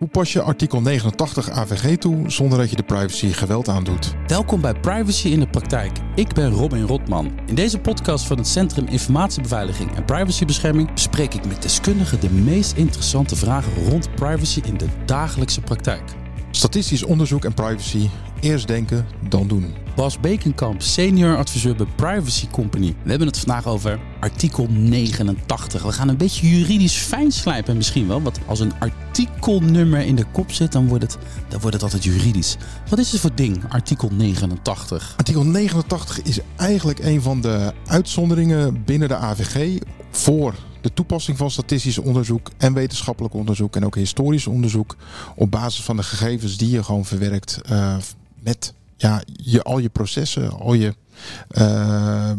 Hoe pas je artikel 89 AVG toe zonder dat je de privacy geweld aandoet? Welkom bij Privacy in de Praktijk. Ik ben Robin Rotman. In deze podcast van het Centrum Informatiebeveiliging en Privacybescherming bespreek ik met deskundigen de meest interessante vragen rond privacy in de dagelijkse praktijk. Statistisch onderzoek en privacy. Eerst denken, dan doen. Bas Bekenkamp, senior adviseur bij Privacy Company. We hebben het vandaag over artikel 89. We gaan een beetje juridisch fijn slijpen misschien wel. Want als een artikelnummer in de kop zit, dan wordt het, dan wordt het altijd juridisch. Wat is het voor ding, artikel 89? Artikel 89 is eigenlijk een van de uitzonderingen binnen de AVG voor de toepassing van statistisch onderzoek en wetenschappelijk onderzoek en ook historisch onderzoek op basis van de gegevens die je gewoon verwerkt uh, met ja, je, al je processen, al je uh,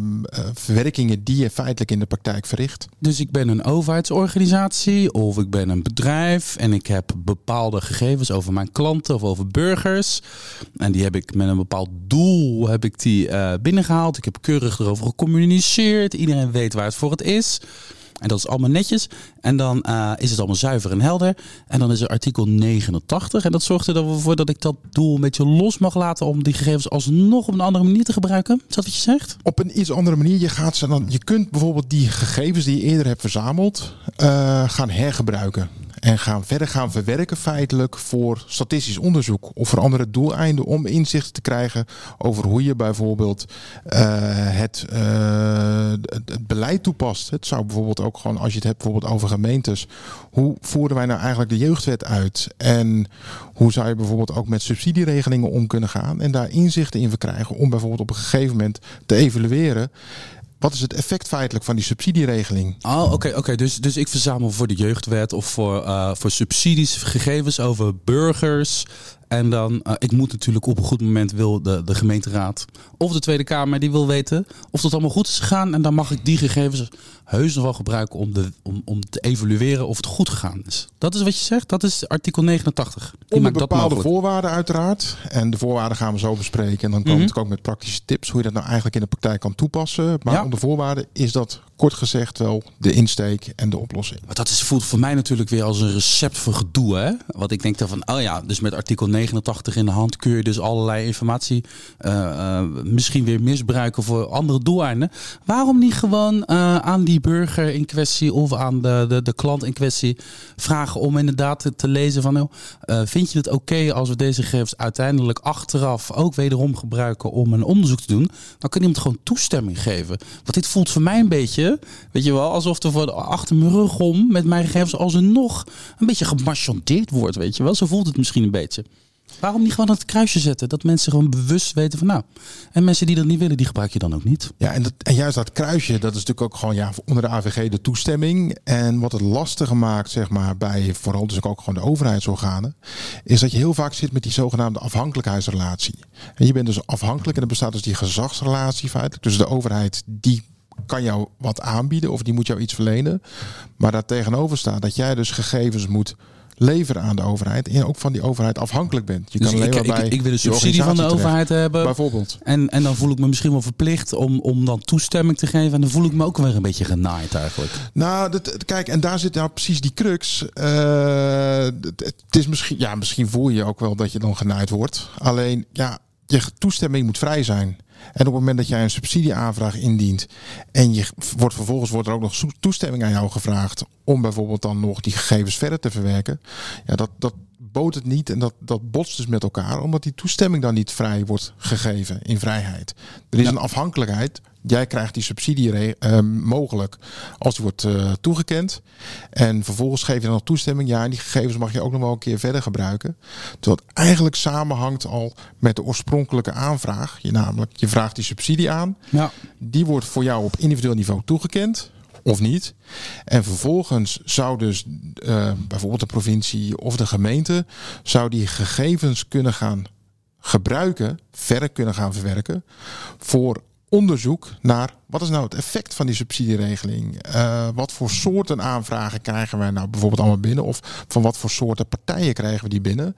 verwerkingen die je feitelijk in de praktijk verricht. Dus ik ben een overheidsorganisatie of ik ben een bedrijf en ik heb bepaalde gegevens over mijn klanten of over burgers. En die heb ik met een bepaald doel heb ik die uh, binnengehaald. Ik heb keurig erover gecommuniceerd. Iedereen weet waar het voor het is. En dat is allemaal netjes. En dan uh, is het allemaal zuiver en helder. En dan is er artikel 89. En dat zorgt er dan voor dat ik dat doel een beetje los mag laten om die gegevens alsnog op een andere manier te gebruiken. Is dat wat je zegt? Op een iets andere manier. Je, gaat ze dan, je kunt bijvoorbeeld die gegevens die je eerder hebt verzameld uh, gaan hergebruiken. En gaan verder gaan verwerken feitelijk voor statistisch onderzoek of voor andere doeleinden om inzicht te krijgen over hoe je bijvoorbeeld uh, het, uh, het beleid toepast. Het zou bijvoorbeeld ook gewoon, als je het hebt bijvoorbeeld over gemeentes, hoe voeren wij nou eigenlijk de jeugdwet uit? En hoe zou je bijvoorbeeld ook met subsidieregelingen om kunnen gaan en daar inzichten in verkrijgen om bijvoorbeeld op een gegeven moment te evalueren. Wat is het effect feitelijk van die subsidieregeling? Oh, oké, oké. Dus, dus ik verzamel voor de jeugdwet of voor, uh, voor subsidies gegevens over burgers. En dan, uh, ik moet natuurlijk op een goed moment wil de, de gemeenteraad of de Tweede Kamer die wil weten of dat allemaal goed is gegaan. En dan mag ik die gegevens heus nog wel gebruiken om, de, om, om te evalueren of het goed gegaan is. Dat is wat je zegt? Dat is artikel 89. Die Onder bepaalde voorwaarden uiteraard. En de voorwaarden gaan we zo bespreken. En dan komen mm -hmm. we ook met praktische tips hoe je dat nou eigenlijk in de praktijk kan toepassen. Maar ja. onder voorwaarden is dat kort gezegd wel de insteek en de oplossing. Maar dat is, voelt voor mij natuurlijk weer als een recept voor gedoe. Hè? Want ik denk dan van, oh ja, dus met artikel 89 in de hand kun je dus allerlei informatie uh, uh, misschien weer misbruiken voor andere doeleinden. Waarom niet gewoon uh, aan die burger in kwestie of aan de, de, de klant in kwestie vragen om inderdaad te, te lezen van, uh, vind je het oké als we deze gegevens uiteindelijk achteraf ook wederom gebruiken om een onderzoek te doen? Dan kan iemand gewoon toestemming geven. Want dit voelt voor mij een beetje Weet je wel, alsof er voor de, achter mijn rug om met mijn gegevens alsnog een beetje gemarchandeerd wordt. Weet je wel, zo voelt het misschien een beetje. Waarom niet gewoon dat kruisje zetten? Dat mensen gewoon bewust weten van nou. En mensen die dat niet willen, die gebruik je dan ook niet. Ja, en, dat, en juist dat kruisje, dat is natuurlijk ook gewoon ja, onder de AVG de toestemming. En wat het lastiger maakt, zeg maar, bij vooral dus ook gewoon de overheidsorganen, is dat je heel vaak zit met die zogenaamde afhankelijkheidsrelatie. En je bent dus afhankelijk en er bestaat dus die gezagsrelatie feitelijk. Dus de overheid die kan jou wat aanbieden of die moet jou iets verlenen. Maar daar tegenover staat dat jij dus gegevens moet leveren aan de overheid en ook van die overheid afhankelijk bent. Je dus kan alleen ik, bij ik, ik wil een subsidie van de overheid hebben. Bijvoorbeeld. En, en dan voel ik me misschien wel verplicht om, om dan toestemming te geven. En dan voel ik me ook weer een beetje genaaid eigenlijk. Nou, dat, kijk, en daar zit nou precies die crux. Uh, het, het is misschien, ja, misschien voel je ook wel dat je dan genaaid wordt. Alleen, ja, je toestemming moet vrij zijn. En op het moment dat jij een subsidieaanvraag indient en je wordt vervolgens wordt er ook nog toestemming aan jou gevraagd om bijvoorbeeld dan nog die gegevens verder te verwerken, ja, dat, dat boot het niet en dat, dat botst dus met elkaar, omdat die toestemming dan niet vrij wordt gegeven in vrijheid. Er is ja. een afhankelijkheid. Jij krijgt die subsidie uh, mogelijk als die wordt uh, toegekend. En vervolgens geef je dan nog toestemming. Ja, en die gegevens mag je ook nog wel een keer verder gebruiken. Terwijl het eigenlijk samenhangt al met de oorspronkelijke aanvraag. Je namelijk, je vraagt die subsidie aan. Ja. Die wordt voor jou op individueel niveau toegekend of niet. En vervolgens zou dus uh, bijvoorbeeld de provincie of de gemeente zou die gegevens kunnen gaan gebruiken, verder kunnen gaan verwerken voor onderzoek naar wat is nou het effect van die subsidieregeling? Uh, wat voor soorten aanvragen krijgen wij nou bijvoorbeeld allemaal binnen? Of van wat voor soorten partijen krijgen we die binnen?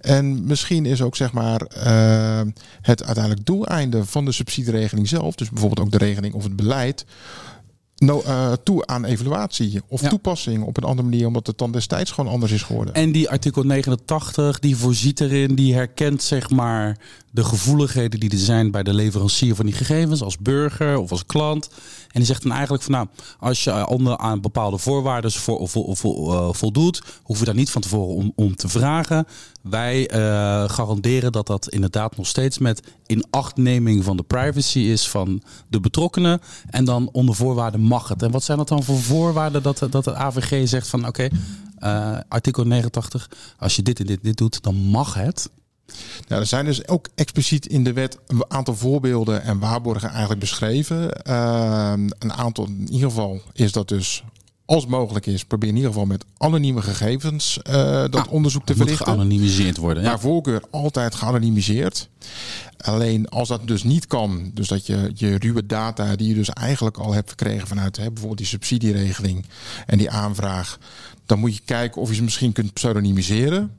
En misschien is ook zeg maar uh, het uiteindelijk doeleinde van de subsidieregeling zelf, dus bijvoorbeeld ook de regeling of het beleid, no, uh, toe aan evaluatie of Ja. toepassing op een andere manier, omdat het dan destijds gewoon anders is geworden. En die artikel 89, die voorziet erin, die herkent zeg maar de gevoeligheden die er zijn bij de leverancier van die gegevens, als burger of als klant. En die zegt dan eigenlijk van nou, als je onder aan bepaalde voorwaarden vo, vo, vo- eh, voldoet, hoef je daar niet van tevoren om, om te vragen. Wij eh, garanderen dat dat inderdaad nog steeds met inachtneming van de privacy is van de betrokkenen. En dan onder voorwaarden mag het. En wat zijn dat dan voor voorwaarden dat, dat de AVG zegt van oké, eh, artikel 89, als je dit en dit, dit doet, dan mag het. Nou, er zijn dus ook expliciet in de wet een aantal voorbeelden en waarborgen eigenlijk beschreven. Ehm, een aantal, in ieder geval is dat dus, als mogelijk is, probeer in ieder geval met anonieme gegevens eh, dat Ah, onderzoek te moet verrichten. geanonimiseerd worden. Ja. Naar voorkeur altijd geanonimiseerd. Alleen als dat dus niet kan, dus dat je je ruwe data die je dus eigenlijk al hebt verkregen vanuit hè, bijvoorbeeld die subsidieregeling en die aanvraag, dan moet je kijken of je ze misschien kunt pseudonymiseren.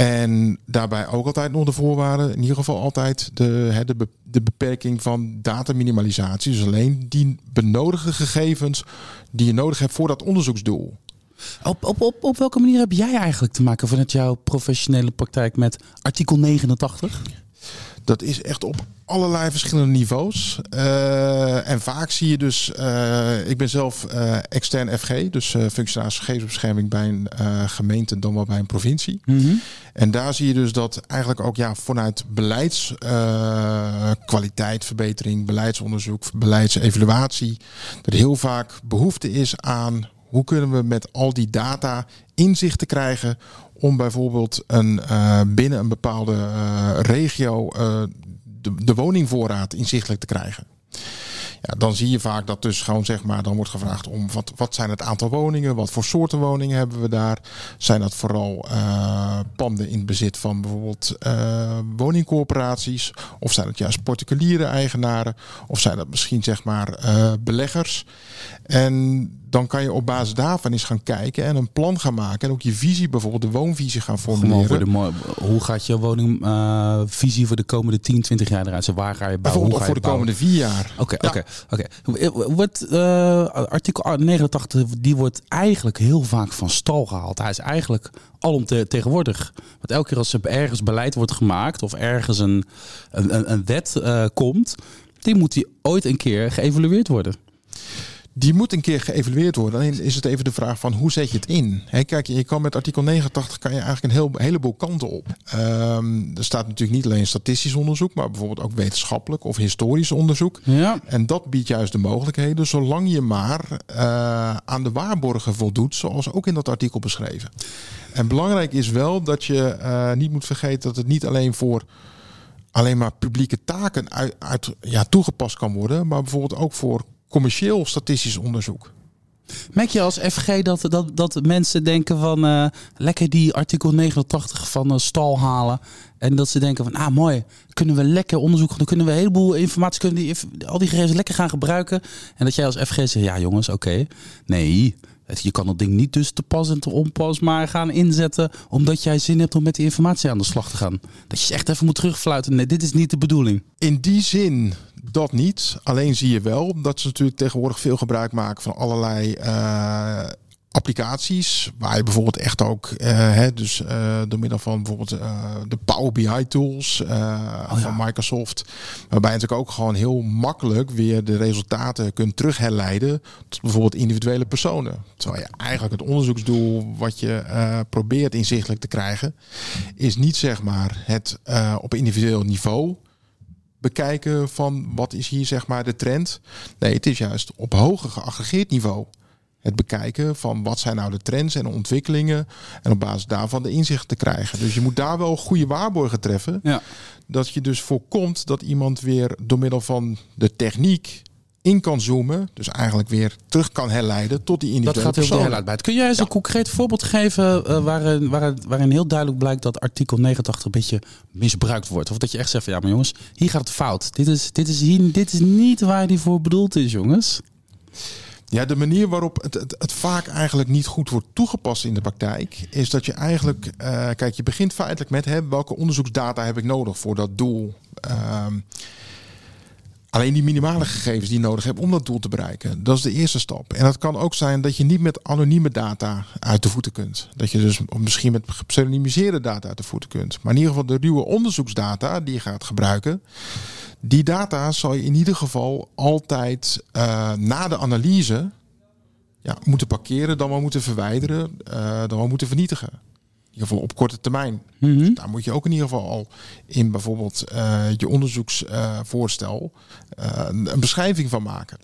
En daarbij ook altijd nog de voorwaarden, in ieder geval altijd de, de, de beperking van dataminimalisatie. Dus alleen die benodigde gegevens die je nodig hebt voor dat onderzoeksdoel. Op, op, op, op welke manier heb jij eigenlijk te maken vanuit jouw professionele praktijk met artikel 89? Dat is echt op allerlei verschillende niveaus. Eh, en vaak zie je dus, eh, ik ben zelf eh, extern FG, dus functionaris gegevensbescherming bij een gemeente, dan wel bij een provincie. En daar zie je dus dat eigenlijk ook ja, vanuit beleids, eh, kwaliteitverbetering, beleidsonderzoek, beleidsevaluatie, er heel vaak behoefte is aan hoe kunnen we met al die data inzicht te krijgen om bijvoorbeeld een, eh, binnen een bepaalde eh, regio eh, de, de woningvoorraad inzichtelijk te krijgen. Ja, dan zie je vaak dat dus gewoon zeg maar, dan wordt gevraagd om wat, wat zijn het aantal woningen, wat voor soorten woningen hebben we daar. Zijn dat vooral panden in bezit van bijvoorbeeld woningcorporaties? Of zijn het juist particuliere eigenaren? Of zijn dat misschien zeg maar beleggers? En dan kan je op basis daarvan eens gaan kijken en een plan gaan maken. En ook je visie, bijvoorbeeld de woonvisie gaan formuleren. voor de, hoe gaat je woningvisie voor de komende 10, 20 jaar eruit? zien? waar ga je bouwen? Hoe voor de komende vier jaar. Oké, oké, oké. Wordt eh, artikel 89 die wordt eigenlijk heel vaak van stal gehaald. Hij is eigenlijk alomtegenwoordig. Want elke keer als er ergens beleid wordt gemaakt of ergens een, een, een, een wet eh, komt, die moet die ooit een keer geëvalueerd worden. Die moet een keer geëvalueerd worden. Alleen is het even de vraag van hoe zet je het in? Kijk, je kan met artikel 89 kan je eigenlijk een heel, heleboel kanten op. Ehm, er staat natuurlijk niet alleen statistisch onderzoek, maar bijvoorbeeld ook wetenschappelijk of historisch onderzoek. Ja. En dat biedt juist de mogelijkheden, zolang je maar eh, aan de waarborgen voldoet, zoals ook in dat artikel beschreven. En belangrijk is wel dat je eh, niet moet vergeten dat het niet alleen voor alleen maar publieke taken uit, uit, ja, toegepast kan worden, maar bijvoorbeeld ook voor commercieel statistisch onderzoek. Merk je als FG dat, dat, dat mensen denken van eh, lekker die artikel 89 van de stal halen. En dat ze denken van ah mooi, kunnen we lekker onderzoeken. Dan kunnen we een heleboel informatie, kunnen die, al die gegevens lekker gaan gebruiken. En dat jij als FG zegt ja jongens oké, nee. Je kan dat ding niet dus te pas en te onpas maar gaan inzetten. Omdat jij zin hebt om met die informatie aan de slag te gaan. Dat je echt even moet terugfluiten. Nee, dit is niet de bedoeling. In die zin dat niet. Alleen zie je wel dat ze natuurlijk tegenwoordig veel gebruik maken van allerlei eh, applicaties. Waar je bijvoorbeeld echt ook, eh, hè, dus eh, door middel van bijvoorbeeld eh, de Power BI tools eh, van Microsoft. Waarbij je natuurlijk ook gewoon heel makkelijk weer de resultaten kunt terugherleiden tot bijvoorbeeld individuele personen. Terwijl je eigenlijk het onderzoeksdoel wat je probeert inzichtelijk te krijgen, is niet zeg maar het op individueel niveau bekijken van wat is hier zeg maar de trend. Nee, het is juist op hoger geaggregeerd niveau. Het bekijken van wat zijn nou de trends en de ontwikkelingen. En op basis daarvan de inzicht te krijgen. Dus je moet daar wel goede waarborgen treffen. Ja. Dat je dus voorkomt dat iemand weer door middel van de techniek in kan zoomen. Dus eigenlijk weer terug kan herleiden tot die Dat individuele gaat heel uitbreid. Kun jij eens een concreet voorbeeld geven eh, waarin, waarin, waarin heel duidelijk blijkt dat artikel 89 een beetje misbruikt wordt? Of dat je echt zegt van ja, maar jongens, hier gaat het fout. Dit is, dit is, hier, dit is niet waar die voor bedoeld is, jongens. Ja, de manier waarop het, het, vaak eigenlijk niet goed wordt toegepast in de praktijk, is dat je eigenlijk, eh, kijk, je begint feitelijk met hè, welke onderzoeksdata heb ik nodig voor dat doel. Ehm, Alleen die minimale gegevens die je nodig hebt om dat doel te bereiken, dat is de eerste stap. En dat kan ook zijn dat je niet met anonieme data uit de voeten kunt. Dat je dus misschien met gepseudonymiseerde data uit de voeten kunt. Maar in ieder geval de ruwe onderzoeksdata die je gaat gebruiken, die data zal je in ieder geval altijd uh, na de analyse ja, moeten parkeren, dan wel moeten verwijderen, uh, dan wel moeten vernietigen. In ieder geval op korte termijn. Mhm. Dus daar moet je ook in ieder geval al in bijvoorbeeld uh, je onderzoeksvoorstel een beschrijving van maken.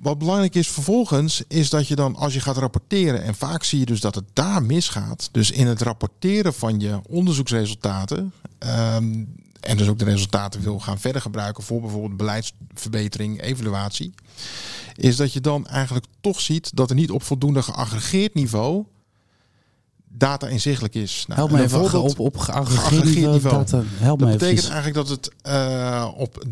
Wat belangrijk is vervolgens, is dat je dan als je gaat rapporteren, en vaak zie je dus dat het daar misgaat, dus in het rapporteren van je onderzoeksresultaten, um, en dus ook de resultaten wil gaan verder gebruiken voor bijvoorbeeld beleidsverbetering, evaluatie, is dat je dan eigenlijk toch ziet dat er niet op voldoende geaggregeerd niveau data inzichtelijk is. Nou, Help me even op, op geaggregeerd, geaggregeerd niveau. Data. Help dat me betekent even. eigenlijk dat het uh, op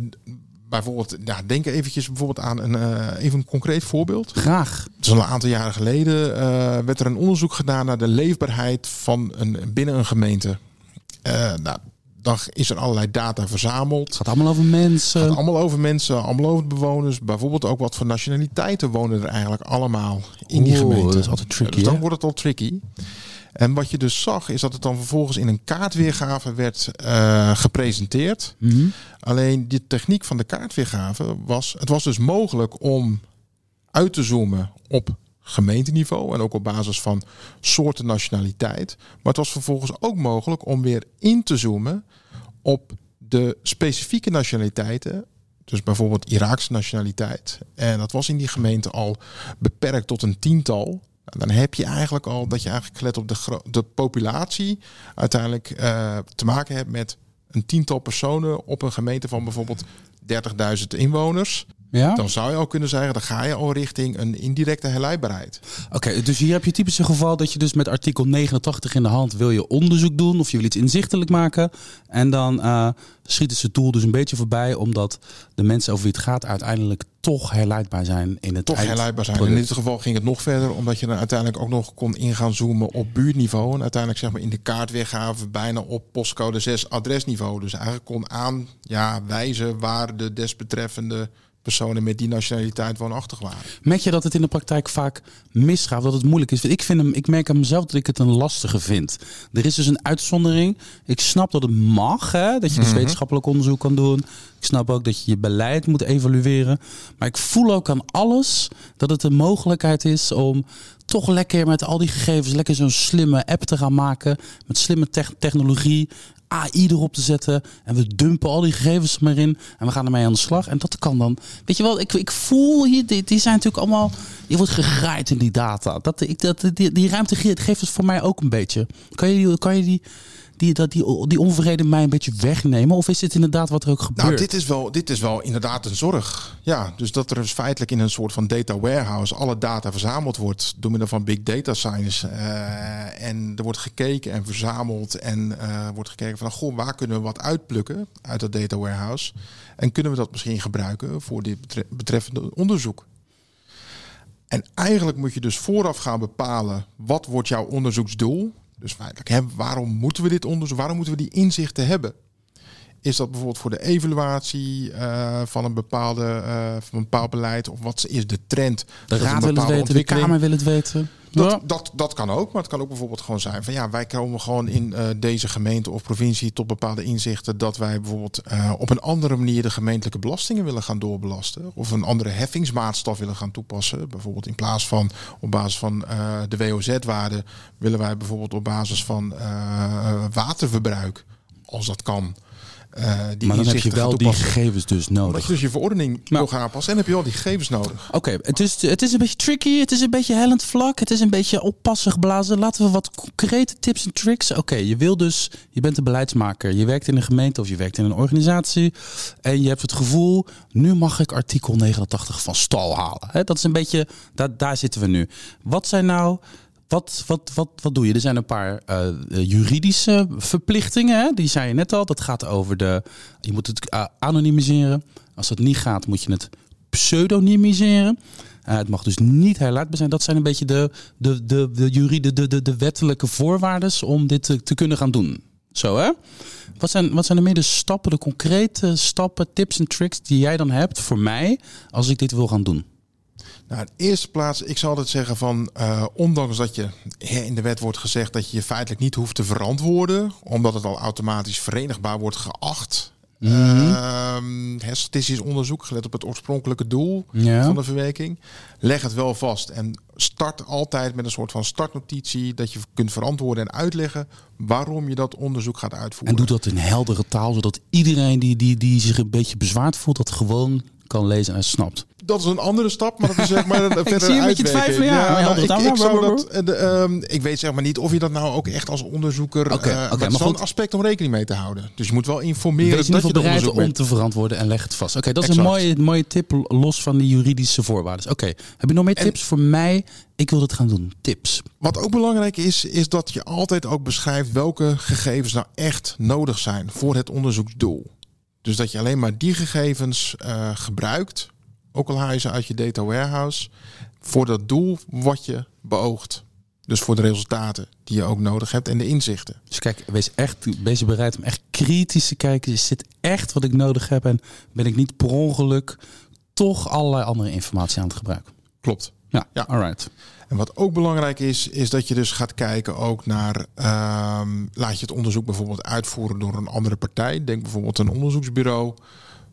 bijvoorbeeld, ja, denk eventjes bijvoorbeeld aan een uh, even een concreet voorbeeld. Graag. Dus al een aantal jaren geleden uh, werd er een onderzoek gedaan naar de leefbaarheid van een binnen een gemeente. Nou, dan is er allerlei data verzameld. Het gaat allemaal over mensen. Het gaat allemaal over mensen, allemaal over bewoners. Bijvoorbeeld ook wat voor nationaliteiten wonen er eigenlijk allemaal in die gemeente. dat is altijd tricky, Dus dan hè? wordt het al tricky. En wat je dus zag, is dat het dan vervolgens in een kaartweergave werd uh, gepresenteerd. Mhm. Alleen de techniek van de kaartweergave was, het was dus mogelijk om uit te zoomen op gemeenteniveau en ook op basis van soorten nationaliteit. Maar het was vervolgens ook mogelijk om weer in te zoomen op de specifieke nationaliteiten. Dus bijvoorbeeld Iraakse nationaliteit. En dat was in die gemeente al beperkt tot een tiental. Nou, dan heb je eigenlijk al dat je eigenlijk let op de, de populatie uiteindelijk uh, te maken hebt met een tiental personen op een gemeente van bijvoorbeeld 30.000 inwoners. Ja? Dan zou je al kunnen zeggen, dan ga je al richting een indirecte herleidbaarheid. Oké, okay, dus hier heb je typische geval dat je dus met artikel 89 in de hand wil je onderzoek doen of je wil iets inzichtelijk maken. En dan uh, schiet het zijn doel dus een beetje voorbij, omdat de mensen over wie het gaat uiteindelijk toch herleidbaar zijn in het Toch herleidbaar zijn. In dit geval ging het nog verder, omdat je dan uiteindelijk ook nog kon ingaan zoomen op buurtniveau. En uiteindelijk zeg maar in de kaartweergave bijna op postcode 6 adresniveau. Dus eigenlijk kon aan ja, wijzen waar de desbetreffende personen met die nationaliteit woonachtig waren. Merk je dat het in de praktijk vaak misgaat, dat het moeilijk is? Ik, vind hem, ik merk aan mezelf dat ik het een lastige vind. Er is dus een uitzondering. Ik snap dat het mag, hè, dat je dus Mhm. wetenschappelijk onderzoek kan doen. Ik snap ook dat je je beleid moet evalueren. Maar ik voel ook aan alles dat het een mogelijkheid is om toch lekker met al die gegevens lekker zo'n slimme app te gaan maken. Met slimme te technologie. AI erop te zetten. En we dumpen al die gegevens maar in. En we gaan ermee aan de slag. En dat kan dan. Weet je wel, ik, ik voel hier. Die, die zijn natuurlijk allemaal. Je wordt gegraaid in die data. Dat, ik, dat, die, die ruimte geeft het voor mij ook een beetje. Kan je, kan je die, die, dat, die, die onvrede mij een beetje wegnemen? Of is dit inderdaad wat er ook gebeurt? Nou, dit is, wel, dit is wel inderdaad een zorg. Ja, dus dat er dus feitelijk in een soort van data warehouse alle data verzameld wordt door middel van big data science. Eh, en er wordt gekeken en verzameld en eh, wordt gekeken van, goh, waar kunnen we wat uitplukken uit dat data warehouse? En kunnen we dat misschien gebruiken voor dit betre- betreffende onderzoek? En eigenlijk moet je dus vooraf gaan bepalen wat wordt jouw onderzoeksdoel. Dus feitelijk, waarom moeten we dit onderzoek, waarom moeten we die inzichten hebben? Is dat bijvoorbeeld voor de evaluatie eh, van, een bepaalde, eh, van een bepaald beleid? Of wat is de trend? de Raad wil het weten, de Kamer wil het weten. Dat, Ja. dat, dat kan ook, maar het kan ook bijvoorbeeld gewoon zijn van ja, wij komen gewoon in eh, deze gemeente of provincie tot bepaalde inzichten dat wij bijvoorbeeld op een andere manier de gemeentelijke belastingen willen gaan doorbelasten. Of een andere heffingsmaatstaf willen gaan toepassen. Bijvoorbeeld in plaats van op basis van de WOZ-waarde willen wij bijvoorbeeld op basis van waterverbruik, als dat kan. Eh, die Maar dan heb je wel die gegevens dus Omdat nodig. je dus je verordening Nou. wil gaan aanpassen en heb je al die gegevens nodig. Oké, het, is, het is een beetje tricky, het is een beetje hellend vlak, het is een beetje oppassig blazen. Laten we wat concrete tips en tricks. Oké, je wil dus, je bent een beleidsmaker, je werkt in een gemeente of je werkt in een organisatie en je hebt het gevoel, nu mag ik artikel 89 van stal halen. Dat is een beetje, daar, daar zitten we nu. Wat zijn nou, wat, wat, wat, wat doe je? Er zijn een paar eh, juridische verplichtingen, hè? die zei je net al. Dat gaat over de, je moet het eh, anonimiseren. Als dat niet gaat, moet je het pseudonymiseren. Eh, het mag dus niet herleidbaar zijn. Dat zijn een beetje de, de, de, de, juride, de, de, de wettelijke voorwaarden om dit te, te kunnen gaan doen. Zo hè? Wat zijn, wat zijn de meer de stappen, de concrete stappen, tips en tricks die jij dan hebt voor mij als ik dit wil gaan doen? Nou, in eerste plaats, ik zal altijd zeggen van, uh, ondanks dat je in de wet wordt gezegd dat je je feitelijk niet hoeft te verantwoorden, omdat het al automatisch verenigbaar wordt geacht. Mm -hmm. statistisch onderzoek, gelet op het oorspronkelijke doel van de verwerking. Leg het wel vast en start altijd met een soort van startnotitie dat je kunt verantwoorden en uitleggen waarom je dat onderzoek gaat uitvoeren. En doe dat in heldere taal, zodat iedereen die, die, die zich een beetje bezwaard voelt, dat gewoon kan lezen en snapt. Dat is een andere stap, maar dat is zeg maar een verder zie je met je twijfelen. Ja, ja, ik, ik, zou dat, uh, um, ik weet zeg maar niet of je dat nou ook echt als onderzoeker. Oké, okay, uh, okay, maar, een aspect om rekening mee te houden. Dus je moet wel informeren Wees dat je bereid om te verantwoorden en leg het vast. Oké, okay, dat is exact. een mooie, mooie tip los van die juridische voorwaarden. Oké, heb je nog meer tips en, voor mij? Ik wil het gaan doen. Tips. Wat ook belangrijk is, is dat je altijd ook beschrijft welke gegevens nou echt nodig zijn voor het onderzoeksdoel. Dus dat je alleen maar die gegevens uh, gebruikt, ook al haal je ze uit je data warehouse, voor dat doel wat je beoogt. Dus voor de resultaten die je ook nodig hebt en de inzichten. Dus kijk, wees echt wees bereid om echt kritisch te kijken. Is dit echt wat ik nodig heb? En ben ik niet per ongeluk toch allerlei andere informatie aan het gebruiken? Klopt. Ja, ja. alright. En wat ook belangrijk is, is dat je dus gaat kijken ook naar, ehm, laat je het onderzoek bijvoorbeeld uitvoeren door een andere partij. Denk bijvoorbeeld een onderzoeksbureau.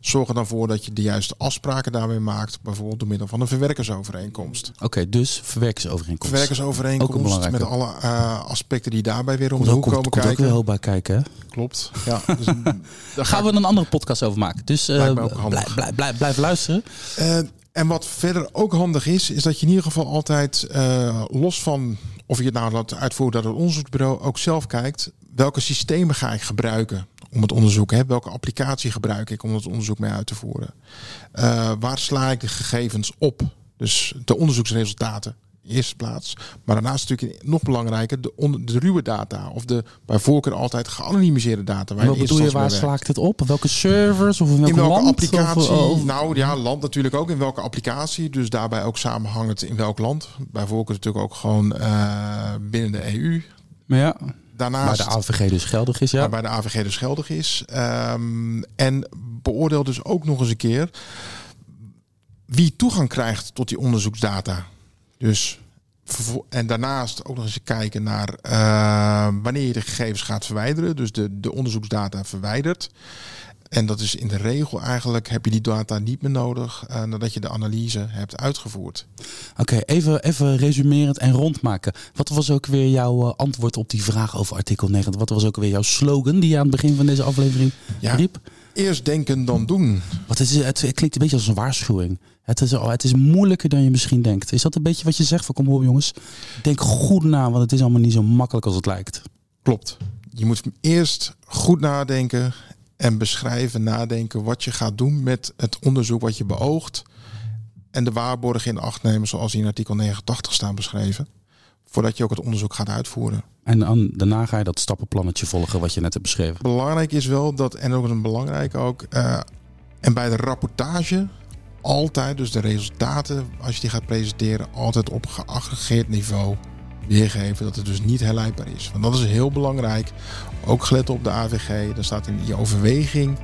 Zorg er dan voor dat je de juiste afspraken daarmee maakt, bijvoorbeeld door middel van een verwerkersovereenkomst. Oké, dus verwerkersovereenkomst. Verwerkersovereenkomst met alle uh, aspecten die daarbij weer om de hoek komen komt kijken. Komt ook wel bij kijken. Hè? Klopt. Ja, dus, daar gaan we een andere podcast over maken. Dus uh, blijf, blijf, blijf, blijf, luisteren. Uh, en wat verder ook handig is, is dat je in ieder geval altijd uh, los van of je het nou laat uitvoeren dat het onderzoeksbureau ook zelf kijkt, welke systemen ga ik gebruiken om het onderzoek, hè? welke applicatie gebruik ik om het onderzoek mee uit te voeren. Uh, waar sla ik de gegevens op? Dus de onderzoeksresultaten eerste plaats. Maar daarnaast natuurlijk nog belangrijker de, de ruwe data. Of de bij voorkeur altijd geanonimiseerde data. Waar wat bedoel je, waar slaakt het op? Welke servers of in, welke, in welke land, applicatie? Of, nou ja, land natuurlijk ook. In welke applicatie. Dus daarbij ook samenhangend in welk land. Bij voorkeur natuurlijk ook gewoon uh, binnen de EU. Maar ja. Daarnaast, waar de AVG dus geldig is, ja. Waar de AVG dus geldig is. Um, en beoordeel dus ook nog eens een keer wie toegang krijgt tot die onderzoeksdata. Dus en daarnaast ook nog eens kijken naar uh, wanneer je de gegevens gaat verwijderen. Dus de, de onderzoeksdata verwijdert. En dat is in de regel eigenlijk, heb je die data niet meer nodig uh, nadat je de analyse hebt uitgevoerd. Oké, even, even resumerend en rondmaken. Wat was ook weer jouw uh, antwoord op die vraag over artikel 9? Wat was ook weer jouw slogan die je aan het begin van deze aflevering ja, riep? Eerst denken dan doen. Wat is, het, het klinkt een beetje als een waarschuwing. Het is, het is moeilijker dan je misschien denkt. Is dat een beetje wat je zegt? Van kom op jongens, denk goed na, want het is allemaal niet zo makkelijk als het lijkt. Klopt. Je moet eerst goed nadenken en beschrijven, nadenken wat je gaat doen met het onderzoek wat je beoogt. En de waarborgen in acht nemen zoals die in artikel 89 staan beschreven. Voordat je ook het onderzoek gaat uitvoeren. En dan, daarna ga je dat stappenplannetje volgen wat je net hebt beschreven. Belangrijk is wel dat, en ook een belangrijk ook, uh, en bij de rapportage altijd, dus de resultaten, als je die gaat presenteren, altijd op geaggregeerd niveau weergeven. Dat het dus niet herleidbaar is. Want dat is heel belangrijk. Ook gelet op de AVG. Daar staat in je overweging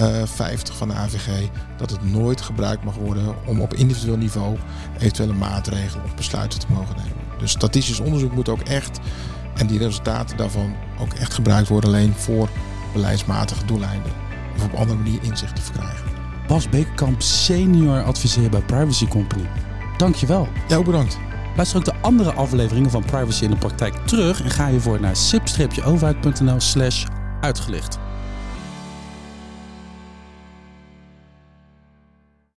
uh, eh, 50 van de AVG dat het nooit gebruikt mag worden om op individueel niveau eventuele maatregelen of besluiten te mogen nemen. Dus statistisch onderzoek moet ook echt, en die resultaten daarvan ook echt gebruikt worden alleen voor beleidsmatige doeleinden. Of op andere manier inzicht te verkrijgen. Bas Bekerkamp, senior adviseur bij Privacy Company. Dankjewel. Ook bedankt. Luister ook de andere afleveringen van Privacy in de Praktijk terug en ga je voor naar sip-overheid.nl slash uitgelicht.